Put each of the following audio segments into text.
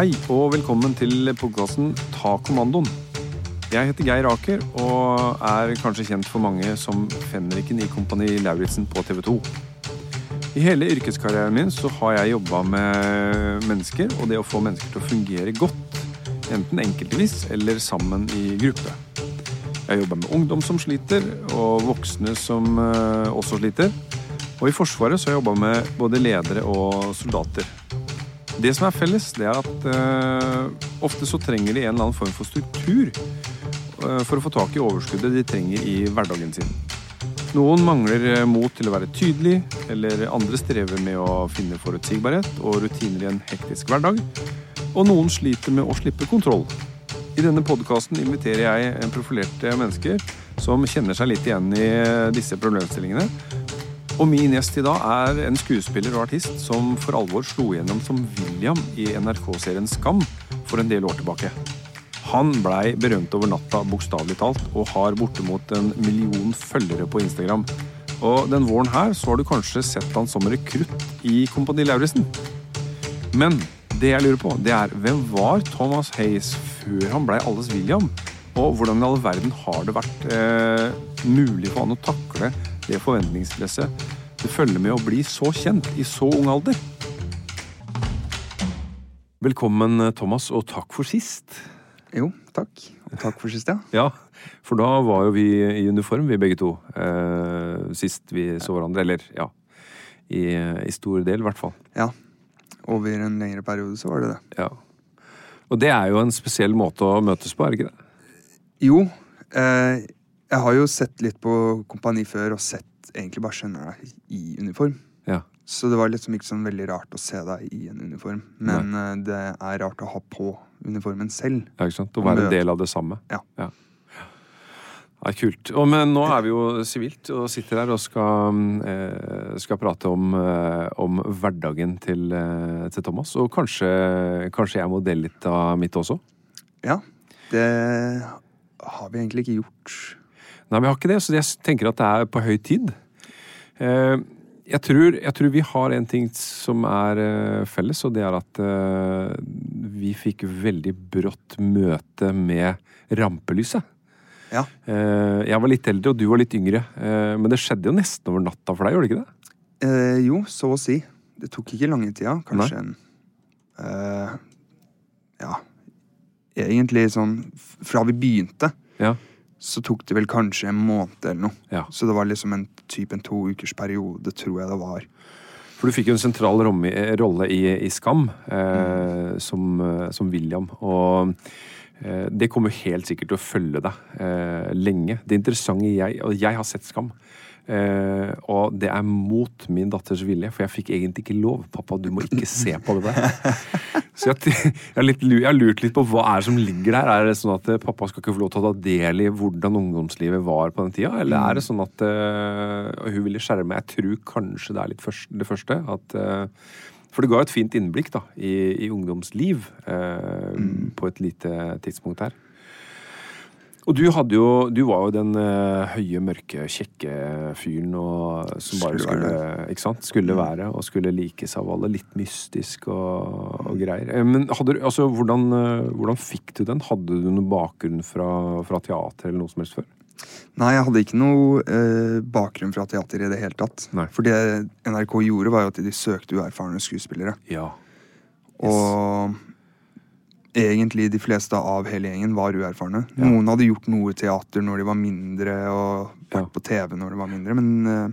Hei og velkommen til podkasten Ta kommandoen. Jeg heter Geir Aker og er kanskje kjent for mange som fenriken i Kompani Lauritzen på TV 2. I hele yrkeskarrieren min så har jeg jobba med mennesker og det å få mennesker til å fungere godt. Enten enkeltvis eller sammen i gruppe. Jeg jobba med ungdom som sliter, og voksne som eh, også sliter. Og i Forsvaret så har jeg jobba med både ledere og soldater. Det som er felles, det er at uh, ofte så trenger de en eller annen form for struktur uh, for å få tak i overskuddet de trenger i hverdagen sin. Noen mangler eh, mot til å være tydelig, eller andre strever med å finne forutsigbarhet og rutiner i en hektisk hverdag. Og noen sliter med å slippe kontroll. I denne podkasten inviterer jeg profilerte mennesker som kjenner seg litt igjen i disse problemstillingene, og min gjest i dag er en skuespiller og artist som for alvor slo igjennom som William i NRK-serien Skam for en del år tilbake. Han blei berømt over natta, bokstavelig talt, og har bortimot en million følgere på Instagram. Og den våren her så har du kanskje sett han som rekrutt i Kompani Lauritzen. Men det jeg lurer på, det er hvem var Thomas Hayes før han blei alles William? Og hvordan i all verden har det vært eh, mulig for han å takle det forventningspresset det følger med å bli så kjent i så ung alder? Velkommen, Thomas, og takk for sist. Jo, takk. Og takk for sist, ja. Ja, for da var jo vi i uniform, vi begge to. Eh, sist vi så hverandre. Eller, ja. I, I stor del, i hvert fall. Ja. Over en lengre periode så var det det. Ja. Og det er jo en spesiell måte å møtes på, er det ikke det? Jo. Eh, jeg har jo sett litt på Kompani før, og sett egentlig bare skjønner deg i uniform. Ja. Så det var liksom ikke sånn veldig rart å se deg i en uniform. Men Nei. det er rart å ha på uniformen selv. Ja, ikke sant? Å være en del av det samme. Ja. Ja, ja kult. Og, men nå er vi jo sivilt og sitter her og skal, eh, skal prate om, eh, om hverdagen til, eh, til Thomas. Og kanskje, kanskje jeg må dele litt av mitt også? Ja. Det har vi egentlig ikke gjort. Nei, vi har ikke det, så jeg tenker at det er på høy tid. Eh, jeg tror, jeg tror vi har en ting som er eh, felles, og det er at eh, vi fikk veldig brått møte med rampelyset. Ja. Jeg var litt eldre, og du var litt yngre. Men det skjedde jo nesten over natta for deg, gjorde det ikke det? Eh, jo, så å si. Det tok ikke lange tida. Kanskje en eh, Ja, egentlig sånn Fra vi begynte, Ja. Så tok det vel kanskje en måned eller noe. Ja. Så det var liksom en type en to ukers periode, tror jeg det var. For du fikk jo en sentral romme, eh, rolle i, i Skam, eh, som, eh, som William. Og eh, det kommer helt sikkert til å følge deg eh, lenge. Det interessante jeg Og jeg har sett Skam. Eh, og det er mot min datters vilje, for jeg fikk egentlig ikke lov. Pappa, du må ikke se på det der. Så jeg, jeg, litt, jeg har lurt litt på hva er det som ligger der. Er det sånn at eh, pappa skal ikke få lov til å ta del i hvordan ungdomslivet var på den tida? Eller er det sånn at uh, hun ville skjerme Jeg tror kanskje det er litt først, det første. At, uh, for det ga jo et fint innblikk da, i, i ungdomsliv mm. på et lite tidspunkt her. Og du, jo, du var jo den uh, høye, mørke, kjekke fyren og, som bare Skulle skulle, skulle være og skulle likes av alle. Litt mystisk og, og greier. Eh, Men hadde, altså, hvordan, eh, hvordan fikk du den? Hadde du noen bakgrunn fra, fra teater eller noe som helst før? Nei, jeg hadde ikke noe eh, bakgrunn fra teater i det hele tatt. Nei. For det NRK gjorde, var jo at de søkte uerfarne skuespillere. Ja. Og egentlig de fleste av hele gjengen var uerfarne. Noen hadde gjort noe teater når de var mindre, og vært Ja. på TV når de var mindre, men uh,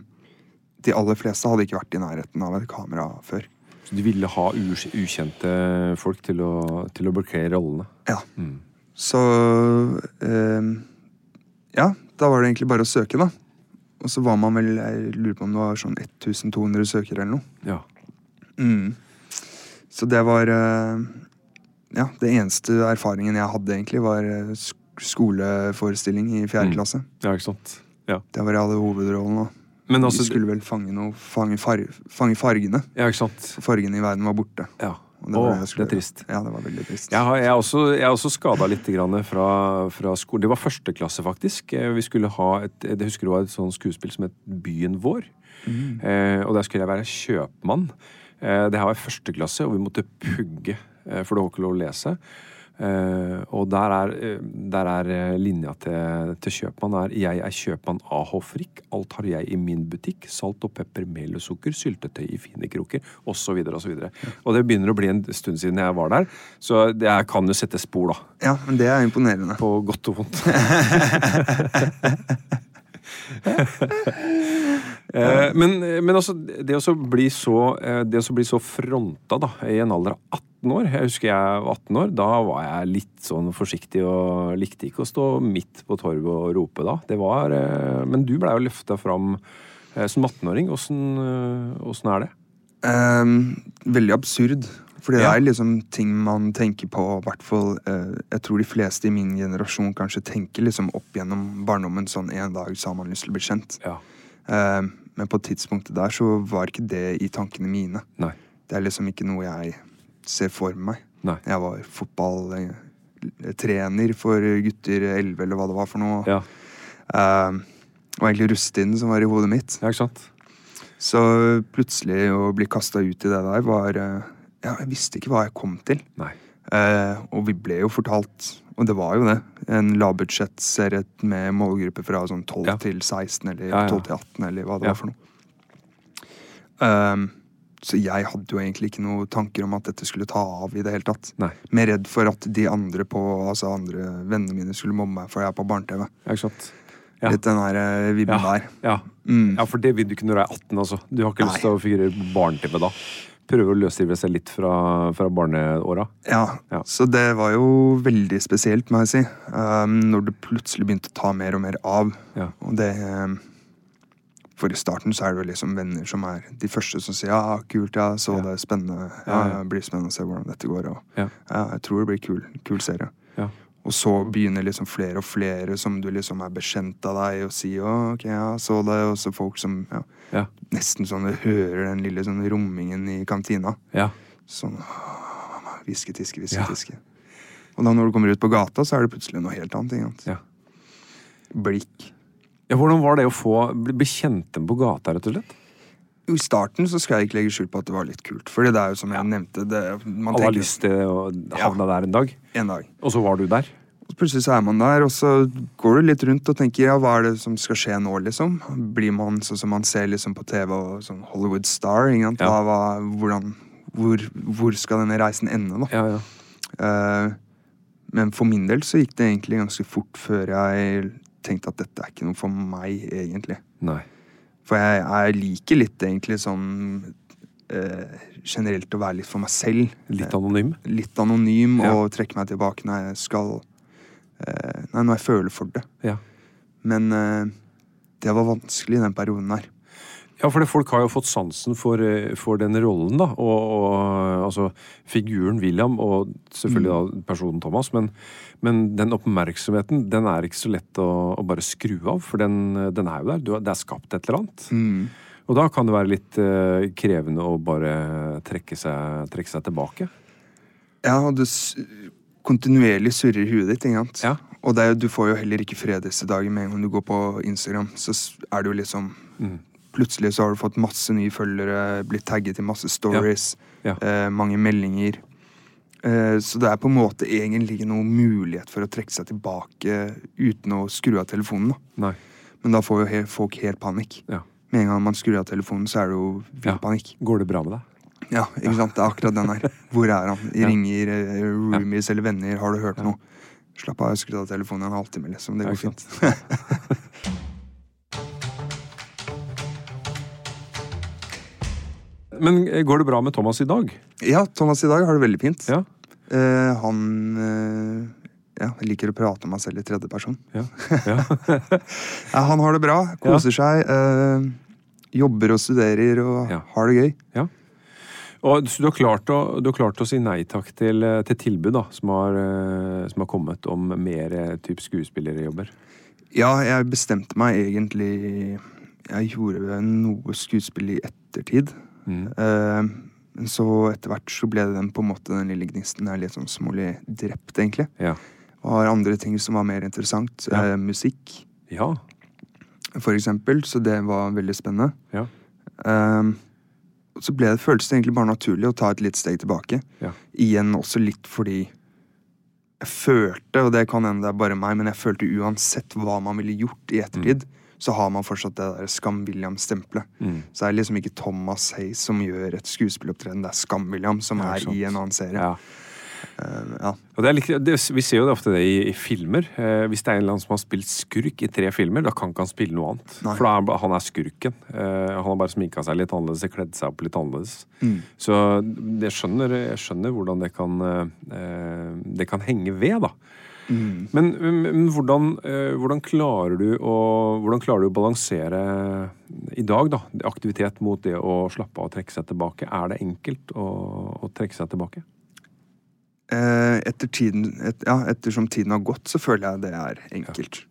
de aller fleste hadde ikke vært i nærheten av et kamera før. Så du ville ha ukjente folk til å, til å bekle rollene? Ja. Så uh, Ja, da var det egentlig bare å søke, da. Og så var man vel Jeg lurer på om det var sånn 1200 søkere eller noe. Ja. Mm. Så det var eh, Ja, det eneste erfaringen jeg hadde, egentlig, var eh, skoleforestilling i fjerde Mm. klasse. ja, ikke sant? Ja. Det var jeg hadde hovedrollen. Og Men vi altså skulle vel fange, noe, fange, far, fange fargene. Ja, ikke sant? Fargene i verden var borte. Ja. Og det, Åh, det, det er trist. Ja, det var veldig trist. Jeg, har, jeg, også, jeg også skada litt fra, fra skolen. Det var første klasse, faktisk. Eh, Vi skulle ha et, jeg husker det var et sånt skuespill som het Byen vår. Eh, og der skulle jeg være kjøpmann. Eh, det her var første klasse, og vi måtte pugge, for det har ikke lov å lese. Eh, og der er, eh, der er eh, linja til, til kjøpmann er Jeg er kjøpmann A.H. Frikk. Alt har jeg i min butikk. Salt og pepper, mel og sukker, syltetøy i fine kroker, osv. osv. Og det begynner å bli en stund siden jeg var der, så det er- kan jo sette spor, da. Ja, men det er imponerende. På godt og vondt. Eh, men, men altså, det å så bli så, eh, så så fronta da, i en alder av 18 år Jeg husker jeg var 18 år. Da var jeg litt sånn forsiktig og likte ikke å stå midt på torvet og rope da. Det var, eh, men du blei jo løfta fram eh, som 18-åring. Åssen eh, er det? Ehm, veldig absurd. Ja. det er liksom ting man tenker på, i hvert fall eh, Jeg tror de fleste i min generasjon kanskje tenker liksom opp gjennom barndommen sånn en dag så har man lyst til å bli kjent. Ja. Eh, men på tidspunktet der så var ikke det i tankene mine. Nei. Det er liksom ikke noe jeg ser for meg. Nei. Jeg var fotballtrener for gutter 11, eller hva det var for noe. Ja. Uh, det var egentlig rustinen som var i hodet mitt. ja, ikke sant? Så plutselig å bli kasta ut i det der var eh, Ja, jeg visste ikke hva jeg kom til. Nei. Eh, og vi ble jo fortalt, og det var jo det, en lavbudsjettserie med målgruppe fra sånn 12 Ja. til 16, eller Ja, ja. 12 til 18, eller hva det var for noe. Ehm, så jeg hadde jo egentlig ikke noen tanker om at dette skulle ta av i det hele tatt. Nei. Mer redd for at de andre på, altså andre vennene mine skulle mobbe meg for jeg er på barne-TV. Ja? Ja. Litt den der eh, vibben Ja. der. Ja. Mm. ja, for det vil du ikke når du er 18, altså. Du har ikke Nei. lyst til å figurere på barne-TV da. Prøve å løsrive seg litt fra, fra barneåra. Ja, Ja. så det var jo veldig spesielt, må jeg si. Um, når det plutselig begynte å ta mer og mer av. Ja. Og det um, For i starten så er det jo liksom venner som er de første som sier ja, kult, ja, så Ja. det, spennende. Ja, Ja, det blir spennende å se hvordan dette går. Og, Ja. jeg tror det blir kul, kul serie. Ja. Og så begynner liksom flere og flere som du liksom er bekjent av deg, og sier å, ok, ja, så det, og så folk som ja, Ja. nesten sånn du hører den lille sånn rommingen i kantina. Ja. Sånn hviske, tiske, hviske, tiske. Og da når du kommer ut på gata, så er det plutselig noe helt annet. Ja. Blikk. Ja, hvordan var det å få bli, kjent dem på gata, rett og slett? I starten så skal jeg ikke legge skjul på at det var litt kult. Fordi det er jo som jeg nevnte det, man Alle har lyst til å havne der en dag. en dag. Og så var du der. Og plutselig så er man der, og så går du litt rundt og tenker ja, hva er det som skal skje nå, liksom? Blir man sånn som man ser liksom på TV og sånn Hollywood Star? Ja. Hva, hva, hvordan, hvor, hvor skal denne reisen ende, da? Ja, ja. Uh, men for min del så gikk det egentlig ganske fort før jeg tenkte at dette er ikke noe for meg, egentlig. Nei. For jeg, jeg liker litt egentlig sånn eh, generelt å være litt for meg selv. Litt anonym. Litt anonym Ja. og trekke meg tilbake når jeg skal eh, Nei, når jeg føler for det. Ja. Men eh, det var vanskelig i den perioden der. Ja, for det, folk har jo fått sansen for, eh, for den rollen, da. Og, og altså figuren William, og selvfølgelig da personen Thomas. Men, men den oppmerksomheten, den er ikke så lett å, å bare skru av. For den, den er jo der. Du, det er skapt et eller annet. Og da kan det være litt uh, krevende å bare trekke seg, trekke seg tilbake. Ja, og det kontinuerlig surrer i huet ditt. ikke sant? Ja. Og det du får jo heller ikke fred disse dager med en gang du går på Instagram. Så er det jo liksom Mm. Plutselig så har du fått masse nye følgere, blitt tagget i masse stories, Ja. Eh, mange meldinger. Eh, så det er på en måte egentlig ikke noen mulighet for å trekke seg tilbake uten å skru av telefonen. da. Men da får jo folk helt panikk. Ja. Med en gang man skrur av telefonen, så er det jo vill Ja. panikk. Går det bra med deg? Ja, ikke sant? Det er akkurat den her. Hvor er han? Ringer eh, roomies eller venner. Har du hørt noe? Slapp av, jeg skrudd av telefonen en halvtime, liksom. Det Ja, går ikke fint. Men går det bra med Thomas i dag? Ja, Thomas i dag har det veldig fint. Ja. Eh, han eh, ja, liker å prate om meg selv i tredje person. Ja. ja. Ja, han har det bra, koser seg. Eh, jobber og studerer og har det gøy. ja. Og så du har, klart å, du har klart å si nei takk til, til tilbud da, som har, som har kommet om mer typ skuespillerjobber? Ja, jeg bestemte meg egentlig Jeg gjorde noe skuespill i ettertid. Mm. Eh, så etter hvert så ble den på en måte den lille gnisten her litt sånn smålig drept, egentlig. Ja. Og andre ting som var mer interessant. Ja. Eh, musikk, Ja. for eksempel. Så det var veldig spennende. Ja. Eh, så ble det, føltes det egentlig bare naturlig å ta et litt steg tilbake. Ja. Igjen også litt fordi jeg følte, og det kan hende det er bare meg, men jeg følte uansett hva man ville gjort i ettertid, så har man fortsatt det der Skam-William-stempelet. Mm. Så det er liksom ikke Thomas Hayes som gjør et skuespillopptreden, det er Skam-William som er, er i en annen serie. ja. Uh, ja. Og det er litt, det, vi ser jo det ofte det i, i filmer. Uh, hvis det er en eller annen som har spilt skurk i tre filmer, da kan ikke han spille noe annet. Nei. For er han, er skurken. Uh, han har bare sminka seg litt annerledes, kledd seg opp litt annerledes. Mm. Så jeg skjønner, jeg skjønner hvordan det kan, det kan henge ved, da. Mm. Men, men hvordan, eh, hvordan, klarer du å, hvordan klarer du å balansere i dag, da? Aktivitet mot det å slappe av og trekke seg tilbake. Er det enkelt å, å trekke seg tilbake? Eh, etter tiden, et, ja, ettersom tiden har gått, så føler jeg det er enkelt.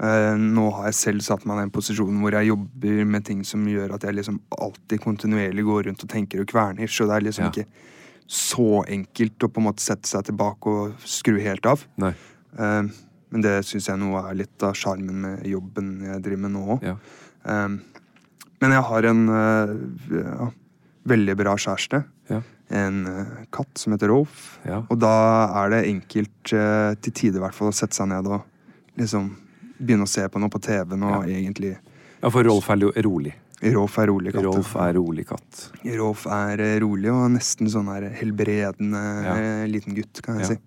Eh, nå har jeg selv satt meg i en posisjon hvor jeg jobber med ting som gjør at jeg liksom alltid kontinuerlig går rundt og tenker og kverner, så det er liksom Ja. ikke så enkelt å på en måte sette seg tilbake og skru helt av. Nei. Eh, men det syns jeg nå er litt av sjarmen med jobben jeg driver med nå òg. Ja. men jeg har en eh, ja, veldig bra kjæreste. Ja. En eh, katt som heter Rolf. Ja. Og da er det enkelt, eh, til tider i hvert fall, å sette seg ned og liksom begynne å se på noe på TV-en og egentlig Ja, for Rolf er rolig. Rolf er rolig katt. Rolf er rolig katt. Rolf er eh, rolig og nesten sånn her helbredende eh, liten gutt, kan jeg si.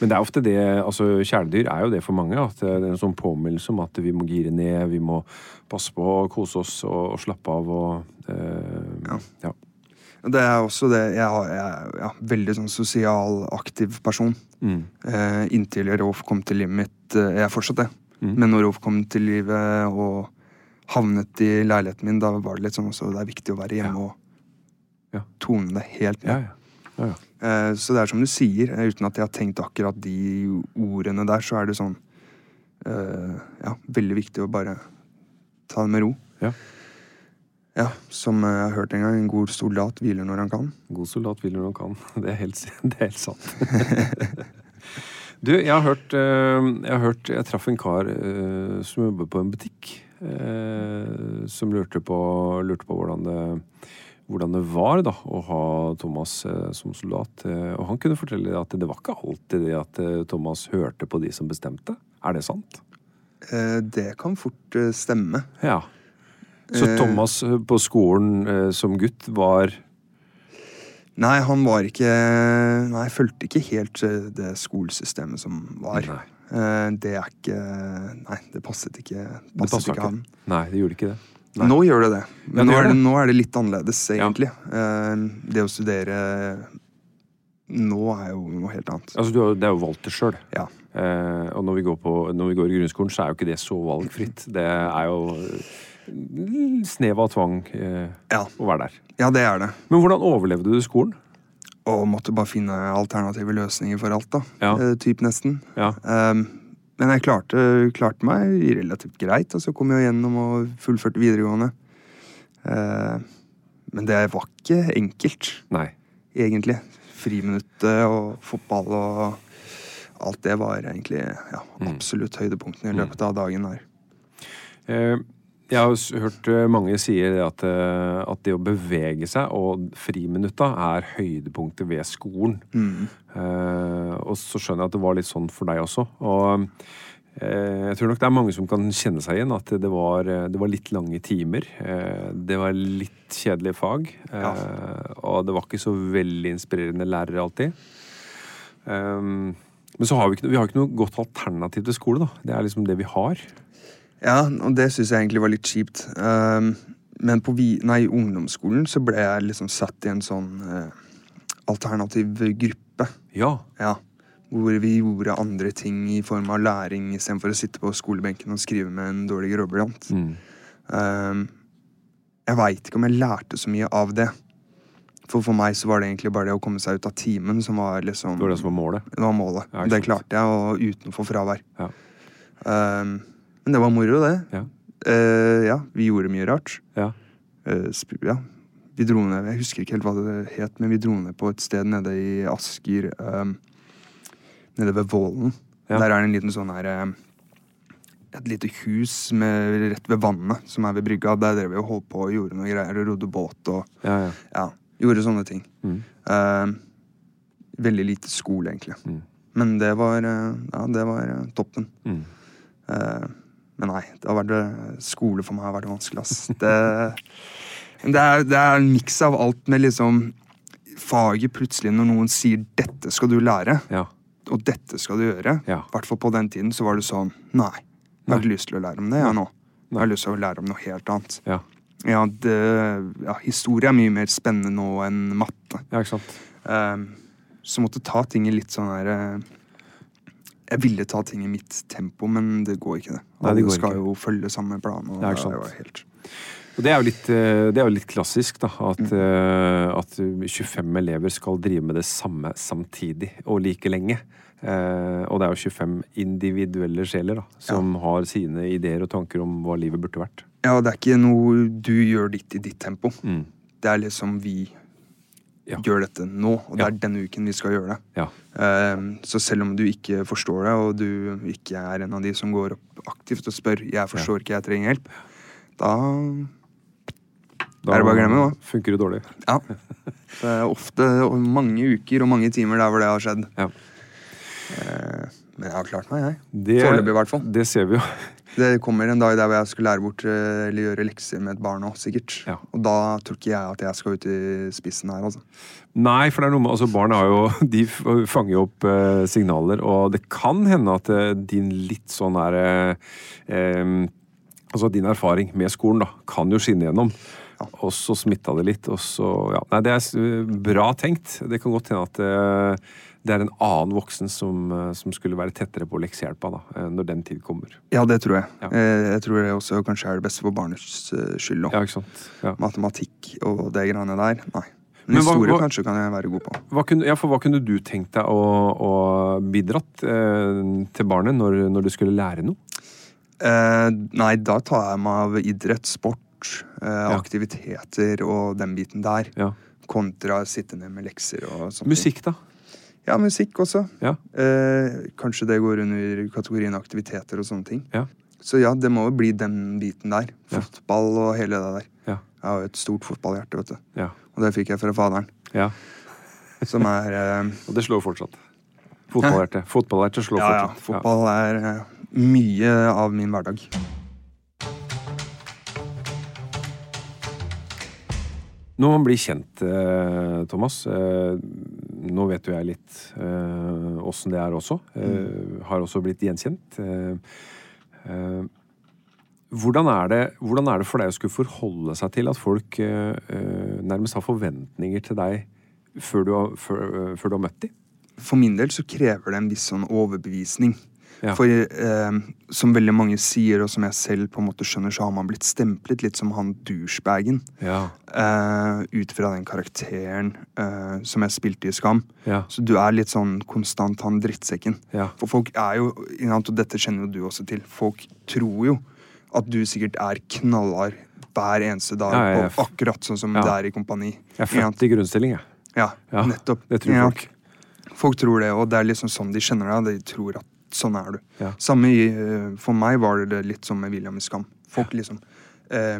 Men det er ofte det, altså kjæledyr er jo det for mange. At det er en sånn påminnelse om at vi må gire ned, vi må passe på å kose oss og, og slappe av og eh, Ja. ja. Det er også det Jeg, jeg er ja, veldig sånn sosial, aktiv person. Mm. Eh, inntil Rolf kom til livet mitt. Eh, jeg er fortsatt det. Mm. Men når Rolf kom til livet og havnet i leiligheten min, da var det litt sånn også det er viktig å være hjemme Ja. og Ja. tone det helt ned. ja. ja, ja. Eh, så det er som du sier, eh, uten at jeg har tenkt akkurat de ordene der, så er det sånn eh, Ja, veldig viktig å bare ta det med ro. Ja. Ja, som jeg har hørt en gang, en god soldat hviler når han kan. God soldat hviler når han kan. Det er helt, det er helt sant. du, jeg har hørt eh, Jeg, har hørt, jeg traff en kar eh, som jobber på en butikk, som lurte på, lurte på hvordan, det, hvordan det var da, å ha Thomas eh, som soldat. Eh, og han kunne fortelle at det var ikke alltid det at eh, Thomas hørte på de som bestemte. Er det sant? Det kan fort stemme. Ja. Så. Thomas på skolen som gutt var Nei, han var ikke Nei, fulgte ikke helt det skolesystemet som var. Nei. Det er ikke Nei, det passet ikke, Det passet passet ikke han. Nei, det gjorde ikke det. Nei. Nå gjør det det. Men ja, nå, er det, det. nå er det litt annerledes, egentlig. Eh, Det å studere nå er jo noe helt annet. Altså, du har, det er jo valgt det sjøl. Ja. Eh, og når vi, går på, når vi går i grunnskolen, så er jo ikke det så valgfritt. Det er jo snev av tvang eh, Ja. å være der. ja, det er det. Men hvordan overlevde du skolen? Og måtte bare finne alternative løsninger for alt, da. Ja. Eh, typ nesten. Ja. Um, men jeg klarte, klarte meg relativt greit, og så kom jeg gjennom og fullførte videregående. Eh, men det var ikke enkelt, Nei. egentlig. Friminuttet og fotball og alt det var egentlig ja, absolutt høydepunktene i løpet av dagen der. Eh, Jeg har hørt eh, mange sier at, eh, at det å bevege seg og friminutta er høydepunktet ved skolen. Eh, og så skjønner jeg at det var litt sånn for deg også. Og uh, jeg tror nok det er mange som kan kjenne seg igjen at det var, det var litt lange timer. Uh, det var litt kjedelige fag. Ja. Og det var ikke så veldig inspirerende lærere alltid. Um, men så har vi, ikke, vi har ikke noe godt alternativ til skole, da. Det er liksom det vi har. Ja, og det syns jeg egentlig var litt kjipt. Um, men på nei, i ungdomsskolen så ble jeg liksom satt i en sånn uh, alternativ gruppe. Ja. Ja. Hvor vi gjorde andre ting i form av læring istedenfor å sitte på skolebenken og skrive med en dårlig gråblyant. Mm. Um, jeg veit ikke om jeg lærte så mye av det. For for meg så var det egentlig bare det å komme seg ut av timen som var liksom Det var det som var målet. det var målet. Ja, det klarte jeg, og uten å få fravær. Ja. Um, men det var moro, det. Ja. Uh, ja, vi gjorde mye rart. Ja. Uh, ja. Vi dro ned, Jeg husker ikke helt hva det het, men vi dro ned på et sted nede i Asker. Uh, nede ved Vålen. Ja. Der er det en liten sånn her um, Et lite hus med, rett ved vannet som er ved brygga. Der drev vi og holdt på og gjorde noe greier og rodde båt og Ja, ja. ja, gjorde sånne ting. Mm. Um, veldig lite skole, egentlig. Mm. Men det var, eh, ja, det var eh, toppen. Mm. Men nei, det har vært, eh, skole for meg har vært vanskelig, ass. Det, det, er, det er en miks av alt med liksom Faget plutselig, når noen sier 'dette skal du lære', ja. og 'dette skal du gjøre', i Ja. hvert fall på den tiden, så var det sånn Nei. Jeg har ikke lyst til å lære om det, jeg nå. Jeg har lyst til å lære om noe helt annet. Ja. Ja, det, ja, historie er mye mer spennende nå enn matte. ja, ikke sant. Um, så måtte ta ting i litt sånn her eh, Jeg ville ta ting i mitt tempo, men det går ikke, det. Nei, det skal ikke. jo følge samme plan. Og Ja, ikke sant. det var helt... Og det er jo litt, eh, det er jo litt klassisk, da. At, Mm. eh, at 25 elever skal drive med det samme samtidig og like lenge. Eh, og det er jo 25 individuelle sjeler da, som har sine ideer og tanker om hva livet burde vært. Ja, det er ikke noe du gjør ditt i ditt tempo. Mm. Det er liksom vi Ja. gjør dette nå, og det Ja. er denne uken vi skal gjøre det. Ja. Um, så selv om du ikke forstår det, og du ikke er en av de som går opp aktivt og spør 'jeg forstår ikke, jeg trenger hjelp', da Da Er det bare å glemme, da? funker det dårlig. Ja. Det er ofte mange uker og mange timer der hvor det har skjedd. Ja. Eh, Men jeg har klart meg, jeg. Foreløpig, i hvert fall. Det ser vi jo. Det kommer en dag der hvor jeg skal lære bort eh, eller gjøre lekser med et barn òg, sikkert. Ja. Og da tror ikke jeg at jeg skal ut i spissen her, altså. Nei, for det er noe med altså Barn har jo, de fanger jo opp eh, signaler, og det kan hende at eh, din litt sånn der eh, Altså din erfaring med skolen da, kan jo skinne gjennom. Og så smitta det litt, og så ja. Nei, det er bra tenkt. Det kan godt hende at eh, det er en annen voksen som, eh, som skulle være tettere på leksehjelpa da, eh, når den tid kommer. Ja, det tror jeg. Ja. Eh, Jeg tror det også kanskje er det beste for barnets skyld òg. Ja. Ja. Matematikk og det greiene der, nei. Men Men historie hva- kanskje kan jeg være god på. Hva kunne, ja, for hva kunne du tenkt deg å, å bidratt eh, til barnet når, når du skulle lære noe? Eh, nei, da tar jeg meg av idrett, sport, eh, aktiviteter og den biten der. Ja. Kontra sitte ned med lekser og sånt. Musikk, da? Ja, musikk også. Ja. Eh, kanskje det går under kategorien aktiviteter og sånne ting. Ja. Så ja, det må jo bli den biten der. Fotball og hele det der. Ja. Jeg har jo et stort fotballhjerte, vet du. Ja. Og det fikk jeg fra faderen. ja. Som er eh, Og det slår fortsatt. Fotballhjerte. Fotballhjerte slår Ja, ja. fortsatt. Fotball er eh, mye av min hverdag. Når man blir kjent, eh, Thomas eh, Nå vet jo jeg litt åssen det er også. Mm. har også blitt gjenkjent. Eh, eh, hvordan, er det, hvordan er det for deg å skulle forholde seg til at folk eh, eh, nærmest har forventninger til deg før du har, før, eh, før du har møtt dem? For min del så krever det en viss sånn overbevisning. Ja. For eh, som veldig mange sier, og som jeg selv på en måte skjønner, så har man blitt stemplet litt som han douchebagen. Ja. eh, ut fra den karakteren eh, som jeg spilte i Skam. Ja. Så du er litt sånn konstant han drittsekken. For folk er jo, og dette kjenner jo du også til, folk tror jo at du sikkert er knallhard hver eneste dag, Ja, ja, ja. på akkurat sånn som det er i Kompani. Jeg er født i grunnstilling, jeg. Ja, nettopp. det tror folk. Folk tror det, og det er liksom sånn de kjenner deg. De tror at sånn er du. Ja. Samme i, eh, For meg var det litt som med William i Skam. Folk liksom eh,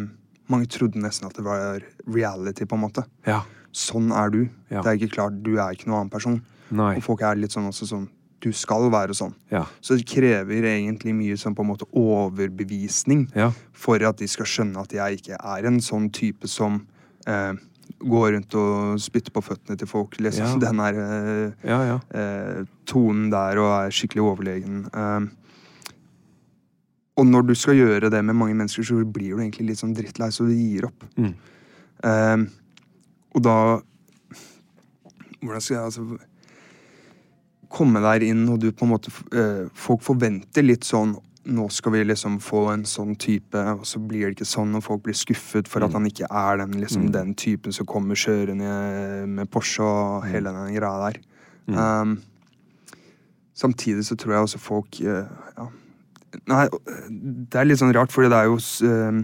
Mange trodde nesten at det var reality, på en måte. Ja. Sånn er du. Ja. Det er ikke klart, Du er ikke noen annen person. Nei. Og folk er litt sånn også sånn Du skal være sånn. Ja. Så det krever egentlig mye sånn på en måte overbevisning Ja. for at de skal skjønne at jeg ikke er en sånn type som eh, går rundt og spytte på føttene til folk. Liksom. Ja. Den her eh, Ja, ja. eh, tonen der og er skikkelig overlegen. Eh, og når du skal gjøre det med mange mennesker, så blir du egentlig litt sånn drittlei, så du gir opp. Mm. Eh, og da Hvordan skal jeg altså Komme der inn, og du på en måte eh, Folk forventer litt sånn Nå skal vi liksom få en sånn type, og så blir det ikke sånn, og folk blir skuffet for at han ikke er den, liksom, den typen som kommer kjørende med Porsche og hele den greia der. Um, samtidig så tror jeg også folk uh, ja. Nei, det er litt sånn rart, fordi det er jo eh,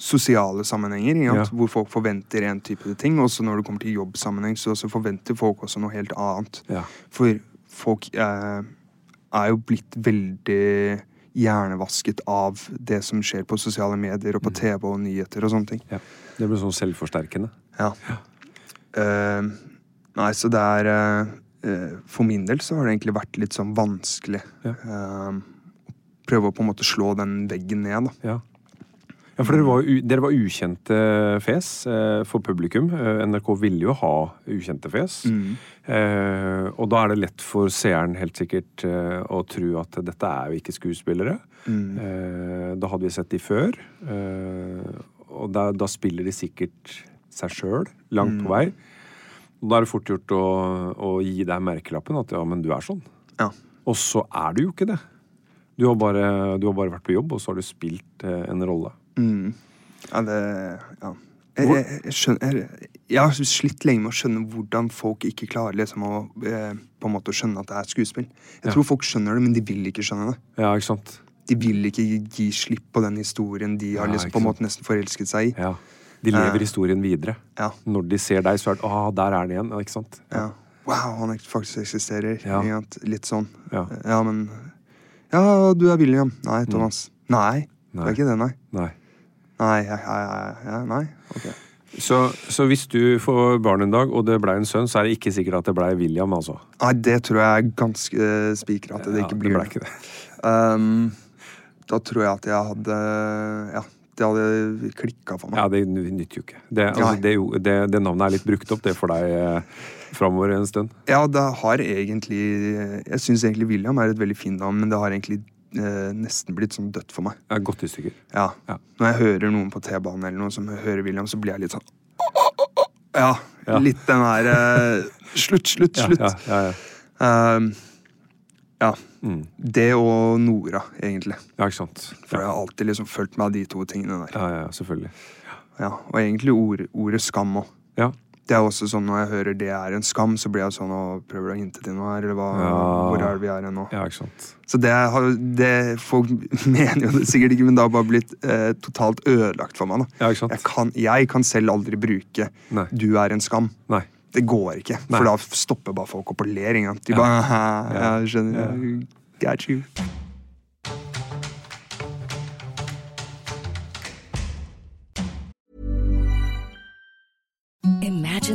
sosiale sammenhenger? Ja. hvor folk forventer en type ting. Også når det kommer til jobbsammenheng, så, så forventer folk også noe helt annet. Ja. For folk eh, er jo blitt veldig hjernevasket av det som skjer på sosiale medier og på TV og nyheter og sånne ting. ja. Det blir sånn selvforsterkende. Ja. Eh, nei, så det er uh, For min del så har det egentlig vært litt sånn vanskelig. Ja. Uh, å prøve å på en måte slå den veggen ned, da. Ja. Ja, for dere var, dere var ukjente fjes eh, for publikum. Eh, NRK ville jo ha ukjente fjes. Eh, og da er det lett for seeren helt sikkert eh, å tro at dette er jo ikke skuespillere. Eh, da hadde vi sett de før. Eh, og da, da spiller de sikkert seg sjøl langt på vei. Og da er det fort gjort å, å gi deg merkelappen at ja, men du er sånn. Ja. Og så er du jo ikke det. Du har bare, du har bare vært på jobb, og så har du spilt en rolle. Ja, det Ja. Jeg, jeg, jeg, skjønner, jeg, har slitt lenge med å skjønne hvordan folk ikke klarer liksom å eh, på en måte å skjønne at det er et skuespill. Jeg Ja. tror folk skjønner det, men de vil ikke skjønne det. Ja, ikke sant? De vil ikke gi, gi slipp på den historien de har Ja, liksom på en måte nesten forelsket seg i. Ja. De lever historien videre. Ja. Når de ser deg, så er det ah, der er den igjen. Ikke sant? Ja. Wow, han faktisk eksisterer. Ja. Litt sånn. Ja. ja, men Ja, du er William. Nei, Thomas. Nei, nei. Det er ikke det, nei. Nei. Nei, ja, ja, nei. Okay. Så, så hvis du får barn en dag, og det blei en sønn, så er det ikke sikkert at det blei William, altså? Nei, det tror jeg er ganske uh, spikra at det ikke blir ble ikke det. Um, da tror jeg at jeg hadde Ja, det hadde klikka for meg. Ja, det nytter jo ikke. Det, altså, det, det, det navnet er litt brukt opp, det for deg eh, framover en stund. Ja, det har egentlig Jeg syns egentlig William er et veldig fint navn, men det har egentlig eh, nesten blitt sånn dødt for meg. Ja, godt i stykker. Ja. Ja. Når jeg hører noen på T-banen eller noe som hører William, så blir jeg litt sånn Ja, Ja. litt den her eh, Slutt, slutt, slutt. ja, ja, ja. Ja. Mm. Det og Nora, egentlig. ja, ikke sant. For jeg har alltid liksom fulgt meg av de to tingene der. ja, ja, selvfølgelig. Ja, og egentlig ord, ordet skam òg. Ja. Det er også sånn Når jeg hører det er en skam, så blir jeg sånn og prøver å hinte til noe her. Eller hva, Ja. hvor er det vi er nå? ja, ikke sant. Så det har det, Folk mener jo det sikkert ikke, men det har bare blitt eh, totalt ødelagt for meg. da Ja, ikke sant. jeg kan, jeg kan selv aldri bruke Nei. 'du er en skam'. Nei. Det går ikke. Nei. For da stopper bare folk opp og ler. ikke? De bare ja. jeg skjønner. Got you.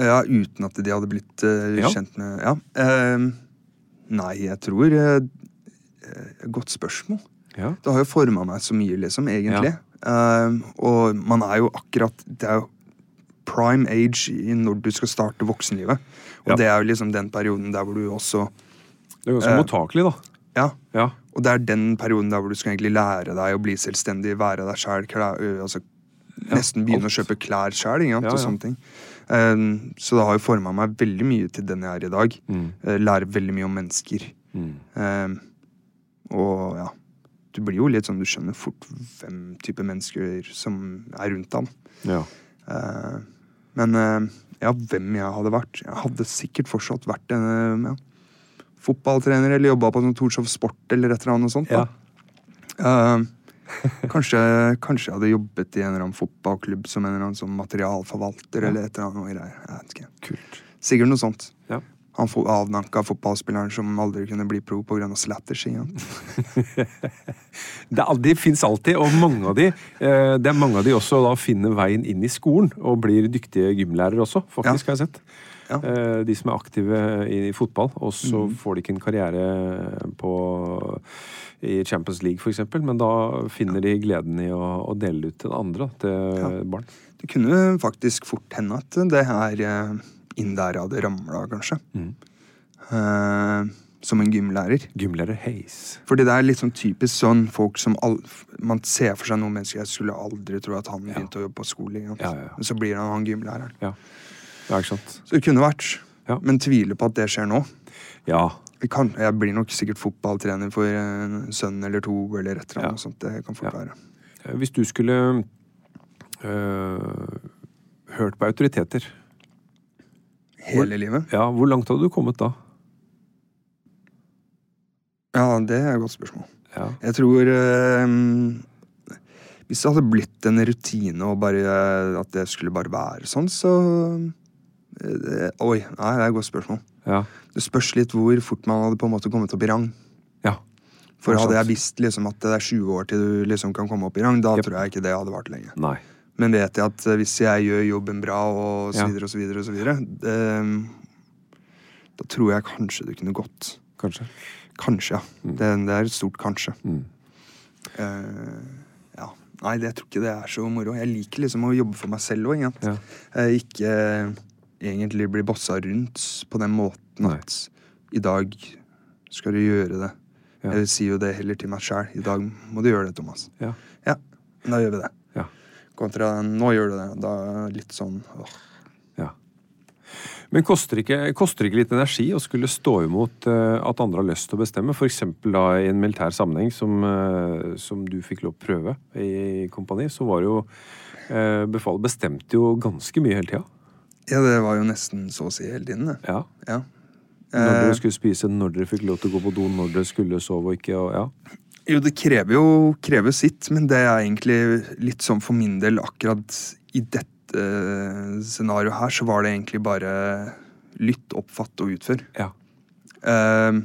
Ja, uten at de hadde blitt uh, kjent med Ja. Uh, nei, jeg tror eh, eh, Godt spørsmål. Ja. Det har jo forma meg så mye, liksom, egentlig. Eh, og man er jo akkurat Det er jo prime age når du skal starte voksenlivet. Og det er jo liksom den perioden der hvor du også Det er ganske mottakelig, da. Ja. Ja. Og det er den perioden der hvor du skal egentlig lære deg å bli selvstendig, være deg sjæl, altså, nesten begynne å kjøpe klær sjæl, Ja, og sånne ting. Um, så det har jo forma meg veldig mye til den jeg er i dag. Mm. Uh, lærer veldig mye om mennesker. Um, og ja Du blir jo litt sånn, du skjønner fort hvem type mennesker som er rundt deg. Ja. Uh, men uh, ja, hvem jeg hadde vært Jeg hadde sikkert fortsatt vært en uh, ja, fotballtrener eller jobba på sånn Torshov Sport eller et eller annet sånt. Ja. Da. Uh, kanskje, kanskje jeg hadde jobbet i en eller annen fotballklubb som en eller annen som materialforvalter eller et eller annet greier. Jeg vet ikke. Kult. Sikkert noe sånt. Ja. Han avdanka fotballspilleren som aldri kunne bli pro pga. slatters. ikke sant? Det, de fins alltid, og mange av de eh, Det er mange av de også da finner veien inn i skolen og blir dyktige gymlærere også, faktisk, har jeg sett. Ja. Eh, de som er aktive i, fotball, og så mm. får de ikke en karriere på i Champions League, for eksempel, men da finner de gleden i å, å dele det ut til andre, til ja. barn. Det kunne faktisk fort hende at det her eh, inn der hadde ramla, kanskje. Mm. Uh, som en gymlærer. Gymlærer Hayes. Fordi det er litt sånn typisk sånn folk som all, Man ser for seg noen mennesker Jeg skulle aldri tro at han begynte å jobbe på skole. Ja, ja, ja. Så blir han han gymlæreren. Ja. ja, ikke sant? Så det kunne vært. Ja. Men tviler på at det skjer nå. Ja. Jeg, kan, jeg blir nok sikkert fotballtrener for en sønn eller to eller et eller Ja. annet sånt. Det kan fort Ja. være. Eh, Hvis du skulle øh, hørt på autoriteter, Hele livet. ja, hvor langt hadde du kommet da? Ja, det er et godt spørsmål. Ja. Jeg tror øh, Hvis det hadde blitt en rutine og bare at det skulle bare være sånn, så Oi, nei, det er et godt spørsmål. Ja. Det spørs litt hvor fort man hadde på en måte kommet opp i rang. ja. For hadde jeg visst liksom at det er 20 år til du liksom kan komme opp i rang, da yep. tror jeg ikke det hadde vart lenge. Nei. Men vet jeg at eh, hvis jeg gjør jobben bra, og så videre og så videre, og så videre det, da tror jeg kanskje det kunne gått. Kanskje. Kanskje, ja. Det, det er et stort kanskje. Mm. Uh, ja. Nei, det, jeg tror ikke det er så moro. Jeg liker liksom å jobbe for meg selv òg. Ja. Ikke eh, egentlig blir bossa rundt på den måten Nei. at i dag skal du gjøre det. Ja. Jeg sier jo det heller til meg sjæl. I dag må du gjøre det, Thomas. Ja. Ja, da gjør vi det. Ja. Kontra nå gjør du det. Da er det litt sånn åh. ja. Men koster ikke, koster ikke litt energi å skulle stå imot eh, at andre har lyst til å bestemme? F.eks. da i en militær sammenheng, som, eh, som du fikk lov å prøve i kompani, så var jo eh, Befalet bestemte jo ganske mye hele tida. Ja, det var jo nesten så å si hele tiden, det. Ja. Ja. Når Eh, dere skulle spise, når dere fikk lov til å gå på do, når dere skulle sove og ikke. Og, ja. Jo, det krever jo krever sitt, men det er egentlig litt sånn for min del akkurat i dette eh, scenarioet her, så var det egentlig bare lytt, oppfatt og utfør. Ja. Eh,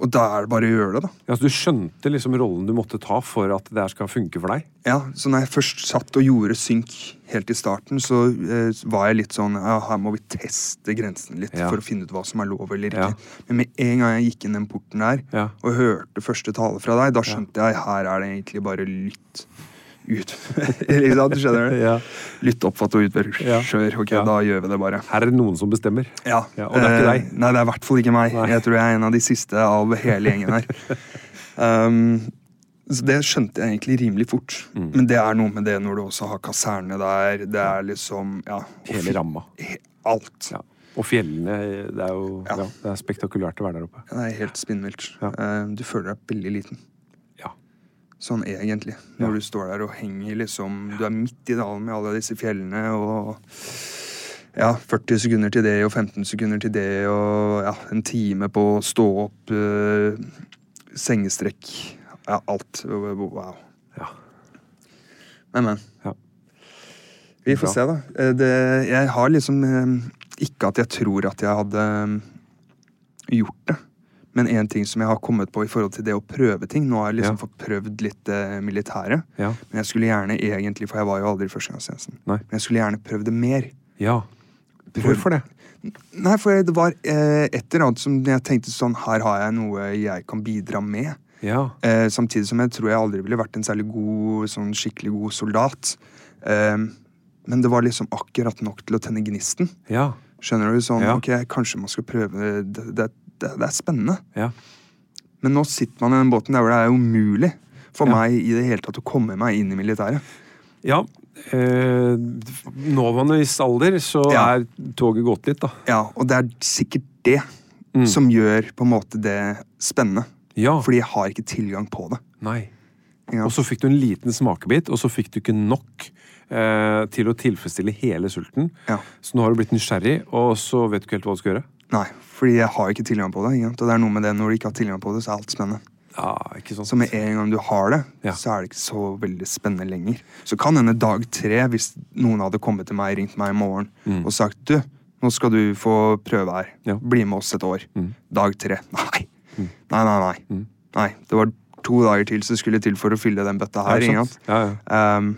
og da er det bare å gjøre det, da. Ja, så du skjønte liksom rollen du måtte ta for at det her skal funke for deg? Ja, Så når jeg først satt og gjorde synk helt i starten, så eh, var jeg litt sånn ja, Her må vi teste grensen litt Ja. for å finne ut hva som er lov eller Ja. ikke. Men med en gang jeg gikk inn den porten der Ja. og hørte første tale fra deg, da skjønte jeg her er det egentlig bare lytt ut. Ikke sant? Du skjønner det? Ja. Lytt, oppfatt og utfør. Ja. Ok, Ja. da gjør vi det bare. Her er det noen som bestemmer. Ja. Ja, og det er ikke Eh. Nei, det er i hvert fall ikke meg. Nei. Jeg tror jeg er en av de siste av hele gjengen her. um, så det skjønte jeg egentlig rimelig fort. Mm. Men det er noe med det når du også har kaserne der. Det er liksom ja, Hele ramma. he- Alt. Ja. Og fjellene, det er jo Ja. det er spektakulært å være der oppe. Det er helt spinnvilt. Eh, du føler deg veldig liten. Sånn egentlig. Når Ja. du står der og henger liksom Du er midt i dalen med alle disse fjellene og ja, 40 sekunder til det og 15 sekunder til det og ja, en time på å stå opp, eh, sengestrekk Ja, alt. Wow. Ja. Men, men. Ja. Vi får Bra. se, da. Eh, Det, jeg har liksom eh, Ikke at jeg tror at jeg hadde gjort det. Men en ting som jeg har kommet på i forhold til det å prøve ting Nå har jeg liksom Ja. fått prøvd litt eh, militære. Ja. Men jeg skulle gjerne egentlig, for jeg var jo aldri i førstegangstjenesten, men jeg skulle gjerne prøvd det mer. ja. Hvorfor det? Nei, for det var eh, et eller annet som jeg tenkte sånn Her har jeg noe jeg kan bidra med. Ja. Eh, samtidig som jeg tror jeg aldri ville vært en særlig god, sånn skikkelig god soldat. Eh, men det var liksom akkurat nok til å tenne gnisten. Ja. Skjønner du? Sånn, Ja. ok, kanskje man skal prøve Det, det, det, det er spennende. Ja. Men nå sitter man i den båten der hvor det er umulig for Ja. meg i det hele tatt å komme meg inn i militæret. ja. Eh, nåværende viss alder, så Ja. er toget gått litt, da. Ja, Og det er sikkert det Mm. som gjør på en måte det spennende. Ja. Fordi jeg har ikke tilgang på det. Nei. Ja. Og så fikk du en liten smakebit, og så fikk du ikke nok eh, til å tilfredsstille hele sulten. Ja. Så nå har du blitt nysgjerrig, og så vet du ikke helt hva du skal gjøre. Nei, fordi jeg har ikke tilgang på det. Ikke? Og det er noe med det når du ikke har tilgang på det, så er alt spennende. Ja, ikke sant? Så med en gang du har det, Ja. så er det ikke så veldig spennende lenger. Så kan hende dag tre, hvis noen hadde kommet til meg, ringt meg i morgen og sagt du, nå skal du få prøve her. Mm. Ja. Bli med oss et år. Mm. Dag tre. Nei. Nei, nei, nei. Nei, Det var to dager til som skulle til for å fylle den bøtta her. Ja, ja. um,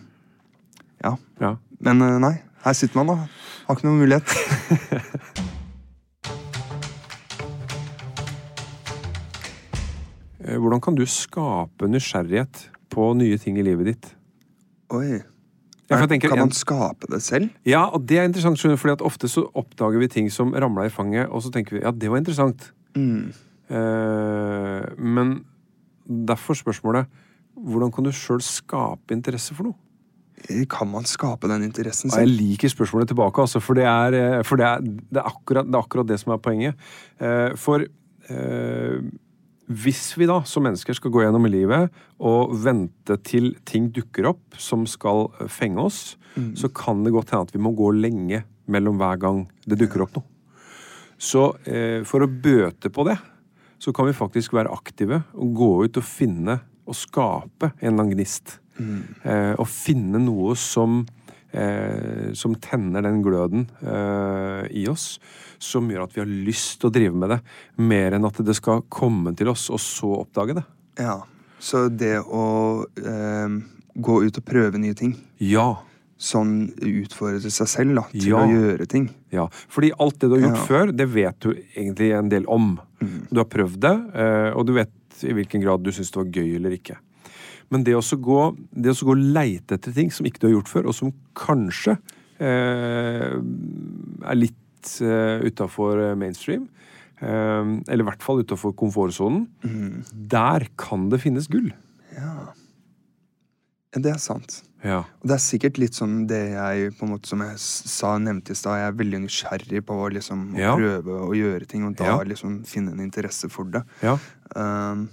ja. ja. Men eh, nei, her sitter man, da. Har ikke noen mulighet. Hvordan kan du skape nysgjerrighet på nye ting i livet ditt? Oi. Ja, tenker kan man skape det selv? Ja, og det er interessant, for fordi at ofte så oppdager vi ting som ramla i fanget, og så tenker vi ja, det var interessant. Mm. Eh, men derfor spørsmålet hvordan kan du sjøl skape interesse for noe? Kan man skape den interessen selv? jeg liker spørsmålet tilbake, altså, for, det er, eh, for det, er, det, er akkurat, det er akkurat det som er poenget. Eh, for eh, hvis vi da som mennesker skal gå gjennom livet og vente til ting dukker opp som skal eh, fenge oss, så kan det godt hende at vi må gå lenge mellom hver gang det dukker opp noe. Så eh, for å bøte på det, så kan vi faktisk være aktive og gå ut og finne og skape en eller annen gnist. Eh, og finne noe som, eh, som tenner den gløden eh, i oss, som gjør at vi har lyst til å drive med det, mer enn at det skal komme til oss, og så oppdage det. Ja. Så det å eh, gå ut og prøve nye ting, Ja. sånn utfordre seg selv da, til Ja. å gjøre ting Ja, fordi alt det du har gjort Ja. før, det vet du egentlig en del om. Du har prøvd det, eh, og du vet i hvilken grad du syns det var gøy eller ikke. Men det å så gå, det å så gå og leite etter ting som ikke du har gjort før, og som kanskje eh, er litt eh, utafor mainstream, eh, eller i hvert fall utafor komfortsonen, der kan det finnes gull. Ja. Det er sant. Ja. Og det er sikkert litt sånn det jeg på en måte som jeg sa nevnte i stad, jeg er veldig nysgjerrig på å liksom å Ja. prøve å gjøre ting, og da Ja. liksom finne en interesse for det. ja. Um,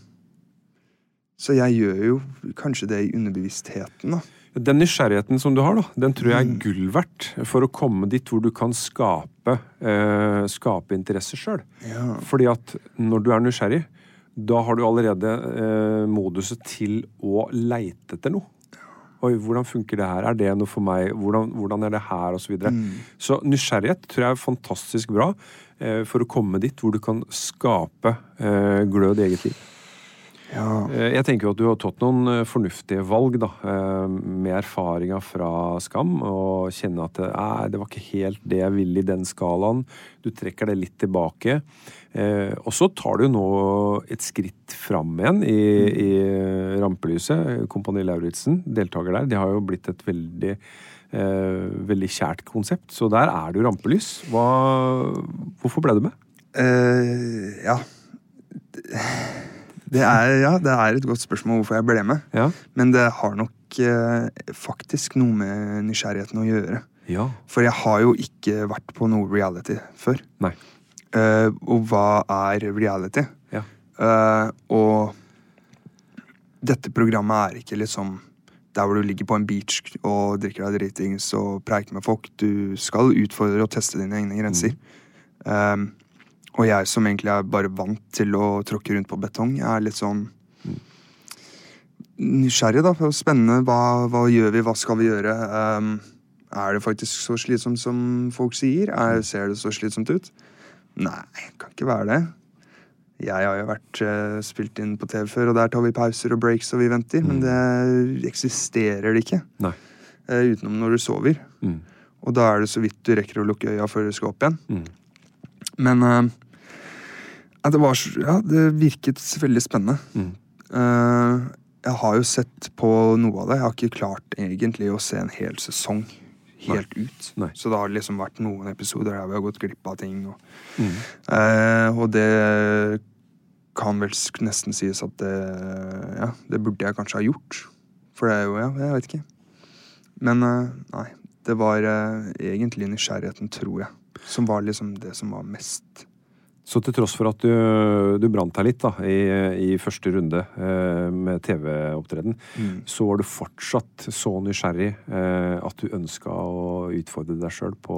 så jeg gjør jo kanskje det i underbevisstheten, da. Den nysgjerrigheten som du har, da, den tror jeg er gull verdt for å komme dit hvor du kan skape, eh, skape interesse sjøl. Ja. Fordi at når du er nysgjerrig, da har du allerede eh, moduset til å leite etter noe. Oi, hvordan funker det her? Er det noe for meg? Hvordan, hvordan er det her? Og så videre. Så nysgjerrighet tror jeg er fantastisk bra eh, for å komme dit hvor du kan skape eh, glød i eget liv. Ja. Eh, Jeg tenker jo at du har tatt noen eh, fornuftige valg, da. eh, Med erfaringa fra Skam, og kjenne at det, var ikke helt det jeg ville i den skalaen. Du trekker det litt tilbake. Og så tar du nå et skritt fram igjen i, i rampelyset. Kompani Lauritzen, deltaker der, det har jo blitt et veldig eh, veldig kjært konsept. Så der er det jo rampelys. Hva, hvorfor ble du med? Eh, ja. Det er, ja, det er et godt spørsmål hvorfor jeg ble med. Ja. Men det har nok eh, faktisk noe med nysgjerrigheten å gjøre. Ja. For jeg har jo ikke vært på noe reality før. Nei. Eh, og hva er reality? Ja. Eh, og dette programmet er ikke liksom der hvor du ligger på en beach og drikker deg dritings og preiker med folk. Du skal utfordre og teste dine egne grenser. Um, og jeg som egentlig er bare vant til å tråkke rundt på betong, er litt sånn nysgjerrig, da. Spennende. Hva, hva gjør vi? Hva skal vi gjøre? Um, er det faktisk så slitsomt som folk sier? Er, ser det så slitsomt ut? Nei, kan ikke være det. Jeg har jo vært uh, spilt inn på TV før, og der tar vi pauser og breaks og vi venter. Men det eksisterer det ikke. Uh, utenom når du sover. Mm. Og da er det så vidt du rekker å lukke øya før du skal opp igjen. Mm. Men uh, det, var, ja, det virket veldig spennende. Mm. Uh, jeg har jo sett på noe av det. Jeg har ikke klart egentlig å se en hel sesong helt ut. Nei. Så det har liksom vært noen episoder der vi har gått glipp av ting. Og, Mm. uh, og det kan vel nesten sies at det Ja, det burde jeg kanskje ha gjort. For det er jo Ja, jeg vet ikke. Men nei. Det var egentlig nysgjerrigheten, tror jeg, som var liksom det som var mest Så til tross for at du, du brant deg litt da, i, i første runde eh, med TV-opptreden, så var du fortsatt så nysgjerrig eh, at du ønska å utfordre deg sjøl på,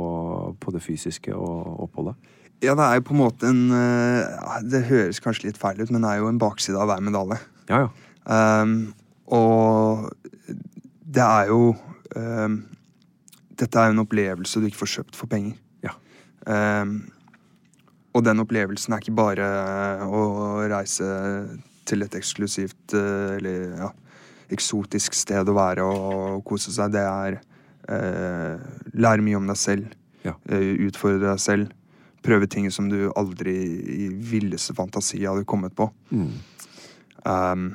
på det fysiske og oppholdet? Ja, det er jo på en måte en eh, Det høres kanskje litt feil ut, men det er jo en bakside av hver medalje. Ja, ja. Um, og det er jo um, Dette er jo en opplevelse du ikke får kjøpt for penger. Um, og den opplevelsen er ikke bare å reise til et eksklusivt eh, eller ja, eksotisk sted å være og kose seg. Det er eh, lære mye om deg selv, Ja. eh, utfordre deg selv. Prøve ting som du aldri i villeste fantasi hadde kommet på. Mm. Um,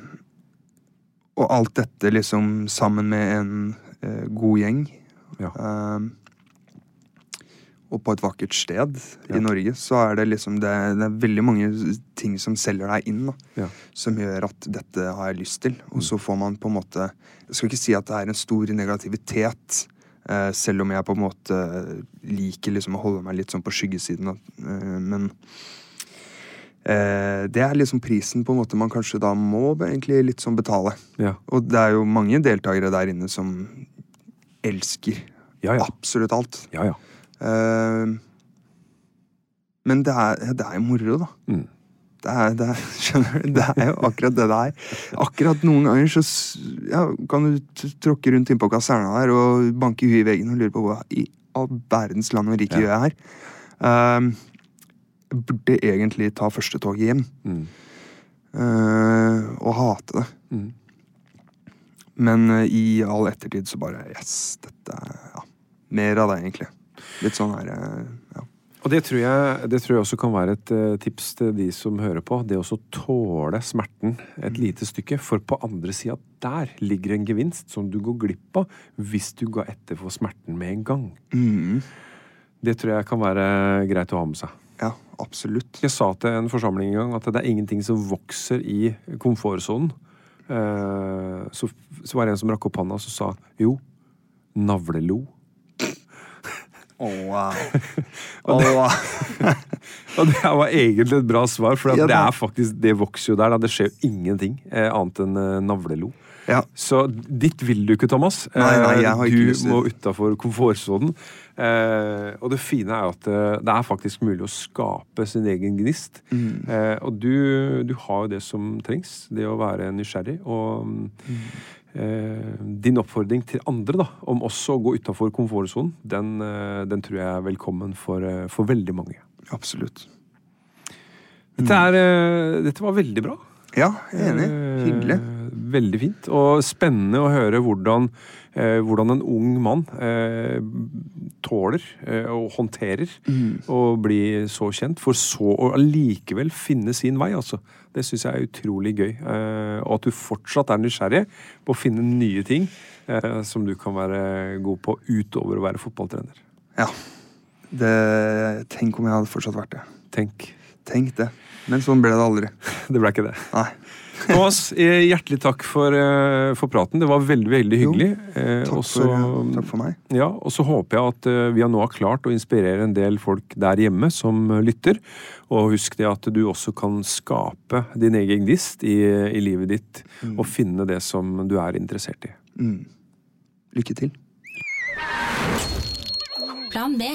og alt dette liksom sammen med en eh, god gjeng. Ja. Um, og på et vakkert sted Ja. i Norge, så er det liksom det, det er veldig mange ting som selger deg inn, da. Ja. Som gjør at dette har jeg lyst til. Og så får man på en måte Jeg skal ikke si at det er en stor negativitet. eh, selv om jeg på en måte liker liksom å holde meg litt sånn på skyggesiden. av- eh, men eh, det er liksom prisen på en måte man kanskje da må egentlig litt sånn betale. Ja. Og det er jo mange deltakere der inne som elsker Ja, ja. absolutt alt. ja, ja. Eh, men det er, det er jo moro, da. Mm. Det er, det, er, skjønner du? det er jo akkurat det det er. Akkurat noen ganger så ja, kan du tråkke rundt innpå kaserna der og banke huet i veggen og lure på hva i all verdens land og rike gjør jeg her. Um, burde egentlig ta første toget hjem. Mm. Uh, og hate det. Mm. Men uh, i all ettertid så bare Yes, dette ja, mer av det, egentlig. Litt sånn her eh, ja. Og det tror, jeg, det tror jeg også kan være et eh, tips til de som hører på. Det å tåle smerten et lite stykke. For på andre sida der ligger en gevinst som du går glipp av hvis du går etter for smerten med en gang. Mm, Det tror jeg kan være greit å ha med seg. ja, absolutt. Jeg sa til en forsamling en gang at det er ingenting som vokser i komfortsonen. Eh, Så, så var det en som rakk opp hånda og sa jo, navlelo. Å, wow. Å, wow. Og det var egentlig et bra svar, for det er faktisk, det vokser jo der. Da. Det skjer jo ingenting eh, annet enn eh, navlelo. Ja. Så ditt vil du ikke, Thomas. Nei, nei, jeg har Eh, ikke du lyst til må det. utafor komfortsonen. Eh, og det fine er jo at eh, det er faktisk mulig å skape sin egen gnist. Mm. Eh, og du, du har jo det som trengs. Det å være nysgjerrig. Og Mm. Eh, din oppfordring til andre da, om også å gå utafor komfortsonen, den, eh, den tror jeg er velkommen for, eh, for veldig mange. Absolutt. Dette, er, dette var veldig bra. Ja, jeg er enig. Hyggelig. Veldig fint. Og spennende å høre hvordan, eh, hvordan en ung mann eh, tåler eh, og håndterer å bli så kjent, for så å allikevel finne sin vei. altså. Det syns jeg er utrolig gøy. Eh, og at du fortsatt er nysgjerrig på å finne nye ting eh, som du kan være god på utover å være fotballtrener. Ja. Det, tenk om jeg hadde fortsatt vært det. Tenk. Tenk det. Men sånn ble det aldri. Det ble ikke det. Nei. Thomas, eh, hjertelig takk for, eh, for praten. Det var veldig veldig hyggelig. Jo, Takk, også, for, takk for meg. Ja, og så håper jeg at eh, vi har nå har klart å inspirere en del folk der hjemme som eh, lytter. Og husk det at du også kan skape din egen gnist i, i livet ditt, og finne det som du er interessert i. Mm. Lykke til. Plan B.